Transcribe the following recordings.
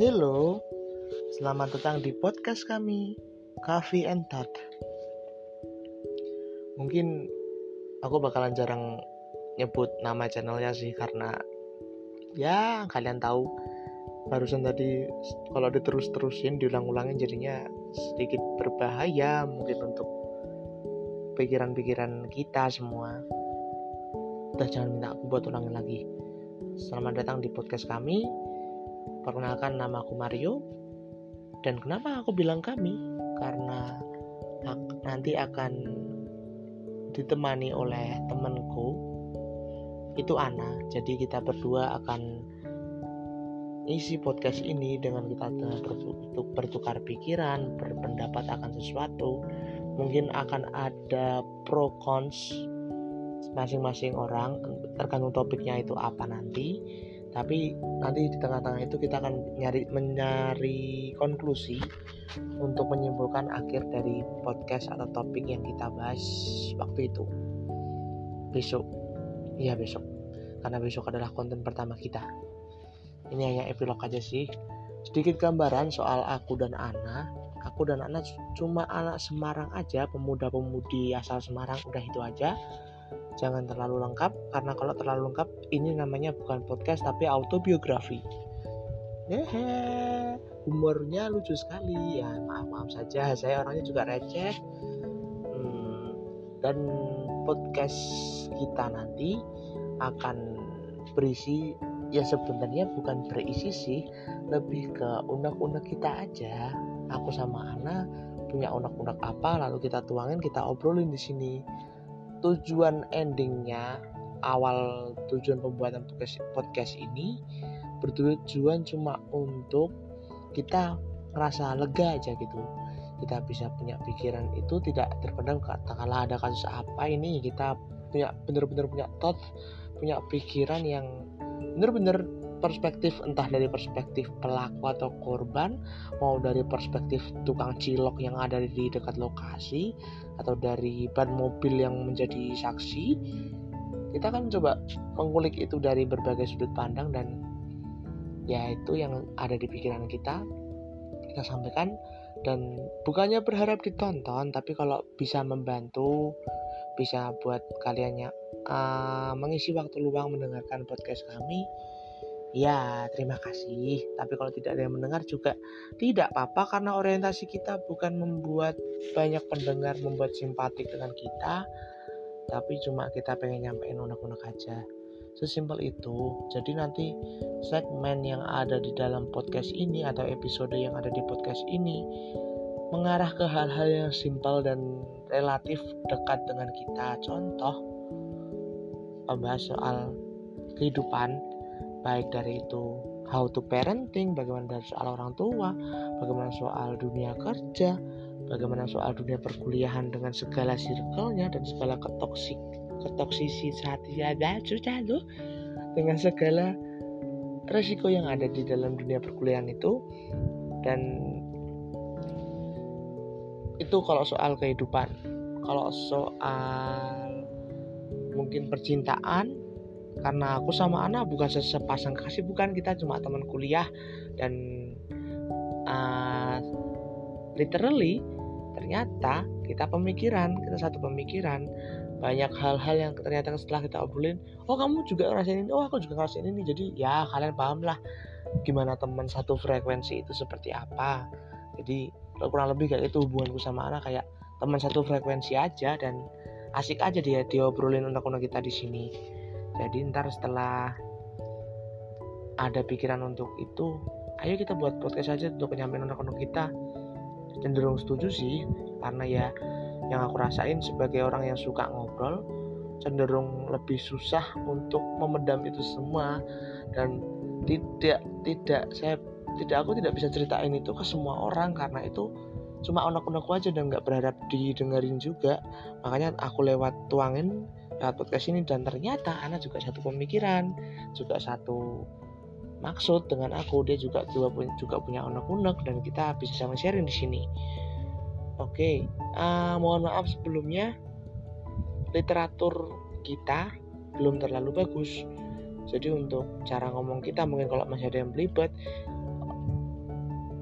Halo, selamat datang di podcast kami, Coffee and Tat. Mungkin aku bakalan jarang nyebut nama channelnya sih karena ya kalian tahu barusan tadi kalau diterus-terusin diulang-ulangin jadinya sedikit berbahaya mungkin untuk pikiran-pikiran kita semua. Udah jangan minta aku buat ulangin lagi. Selamat datang di podcast kami, Perkenalkan nama aku Mario dan kenapa aku bilang kami? Karena nanti akan ditemani oleh temanku itu Ana. Jadi kita berdua akan isi podcast ini dengan kita untuk bertukar pikiran, berpendapat akan sesuatu. Mungkin akan ada pro cons masing-masing orang tergantung topiknya itu apa nanti tapi nanti di tengah-tengah itu kita akan nyari mencari konklusi untuk menyimpulkan akhir dari podcast atau topik yang kita bahas waktu itu. Besok. Iya besok. Karena besok adalah konten pertama kita. Ini hanya epilog aja sih. Sedikit gambaran soal aku dan Ana. Aku dan Ana cuma anak Semarang aja. Pemuda-pemudi asal Semarang udah itu aja jangan terlalu lengkap karena kalau terlalu lengkap ini namanya bukan podcast tapi autobiografi. Hehe humornya lucu sekali. Ya maaf maaf saja saya orangnya juga receh. Hmm, dan podcast kita nanti akan berisi ya sebenarnya bukan berisi sih lebih ke unek-unek kita aja. Aku sama Ana punya unek-unek apa lalu kita tuangin kita obrolin di sini tujuan endingnya awal tujuan pembuatan podcast, ini bertujuan cuma untuk kita ngerasa lega aja gitu. Kita bisa punya pikiran itu tidak terpendam katakanlah ada kasus apa ini kita punya bener-bener punya thought punya pikiran yang bener-bener perspektif entah dari perspektif pelaku atau korban mau dari perspektif tukang cilok yang ada di dekat lokasi atau dari ban mobil yang menjadi saksi kita kan coba mengulik itu dari berbagai sudut pandang dan ya itu yang ada di pikiran kita kita sampaikan. Dan bukannya berharap ditonton tapi kalau bisa membantu bisa buat kalian uh, mengisi waktu luang mendengarkan podcast kami Ya, terima kasih. Tapi kalau tidak ada yang mendengar juga tidak apa-apa karena orientasi kita bukan membuat banyak pendengar membuat simpatik dengan kita, tapi cuma kita pengen nyampein unek-unek aja. Sesimpel itu. Jadi nanti segmen yang ada di dalam podcast ini atau episode yang ada di podcast ini mengarah ke hal-hal yang simpel dan relatif dekat dengan kita. Contoh, membahas soal kehidupan baik dari itu how to parenting, bagaimana dari soal orang tua, bagaimana soal dunia kerja, bagaimana soal dunia perkuliahan dengan segala circle-nya dan segala ketoksik ketoksisitasan susah loh dengan segala resiko yang ada di dalam dunia perkuliahan itu. Dan itu kalau soal kehidupan. Kalau soal mungkin percintaan karena aku sama Ana bukan sepasang kasih bukan. Kita cuma teman kuliah dan uh, literally ternyata kita pemikiran kita satu pemikiran. Banyak hal-hal yang ternyata setelah kita obrolin oh kamu juga ngerasain ini? Oh aku juga ngerasain ini. Jadi ya kalian paham lah gimana teman satu frekuensi itu seperti apa. Jadi kurang lebih kayak itu hubunganku sama anak kayak teman satu frekuensi aja dan asik aja dia diobrolin undang-undang kita di sini jadi ntar setelah ada pikiran untuk itu ayo kita buat podcast aja untuk penyampaian anak-anak kita. Cenderung setuju sih karena ya yang aku rasain sebagai orang yang suka ngobrol cenderung lebih susah untuk memendam itu semua. Dan tidak tidak saya tidak aku tidak bisa ceritain itu ke semua orang karena itu cuma onak-onakku aja dan nggak berharap didengerin juga. Makanya aku lewat tuangin lewat podcast ini dan ternyata Ana juga satu pemikiran juga satu maksud dengan aku. Dia juga juga punya juga punya unek-unek dan kita bisa sama sharing di sini. Oke okay. uh, mohon maaf sebelumnya. Literatur kita belum terlalu bagus. Jadi untuk cara ngomong kita mungkin kalau masih ada yang belibet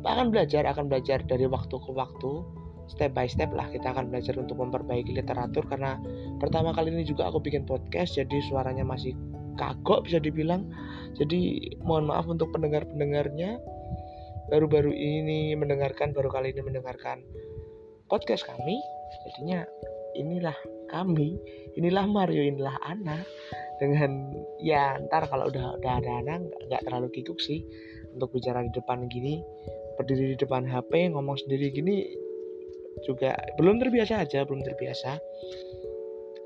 akan belajar akan belajar dari waktu ke waktu step by step lah kita akan belajar untuk memperbaiki literatur karena pertama kali ini juga aku bikin podcast jadi suaranya masih kagok bisa dibilang. Jadi mohon maaf untuk pendengar-pendengarnya. Baru-baru ini mendengarkan baru kali ini mendengarkan podcast kami. Jadinya inilah kami inilah Mario inilah Ana. Dengan ya ntar kalau udah udah ada Ana nggak terlalu kikuk sih. Untuk bicara di depan gini berdiri di depan HP ngomong sendiri gini juga belum terbiasa aja belum terbiasa.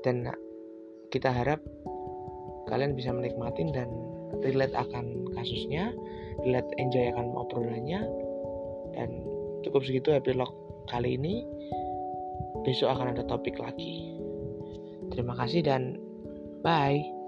Dan kita harap kalian bisa menikmati dan relate akan kasusnya relate enjoy akan obrolannya. Dan cukup segitu epilog kali ini. Besok akan ada topik lagi. Terima kasih dan bye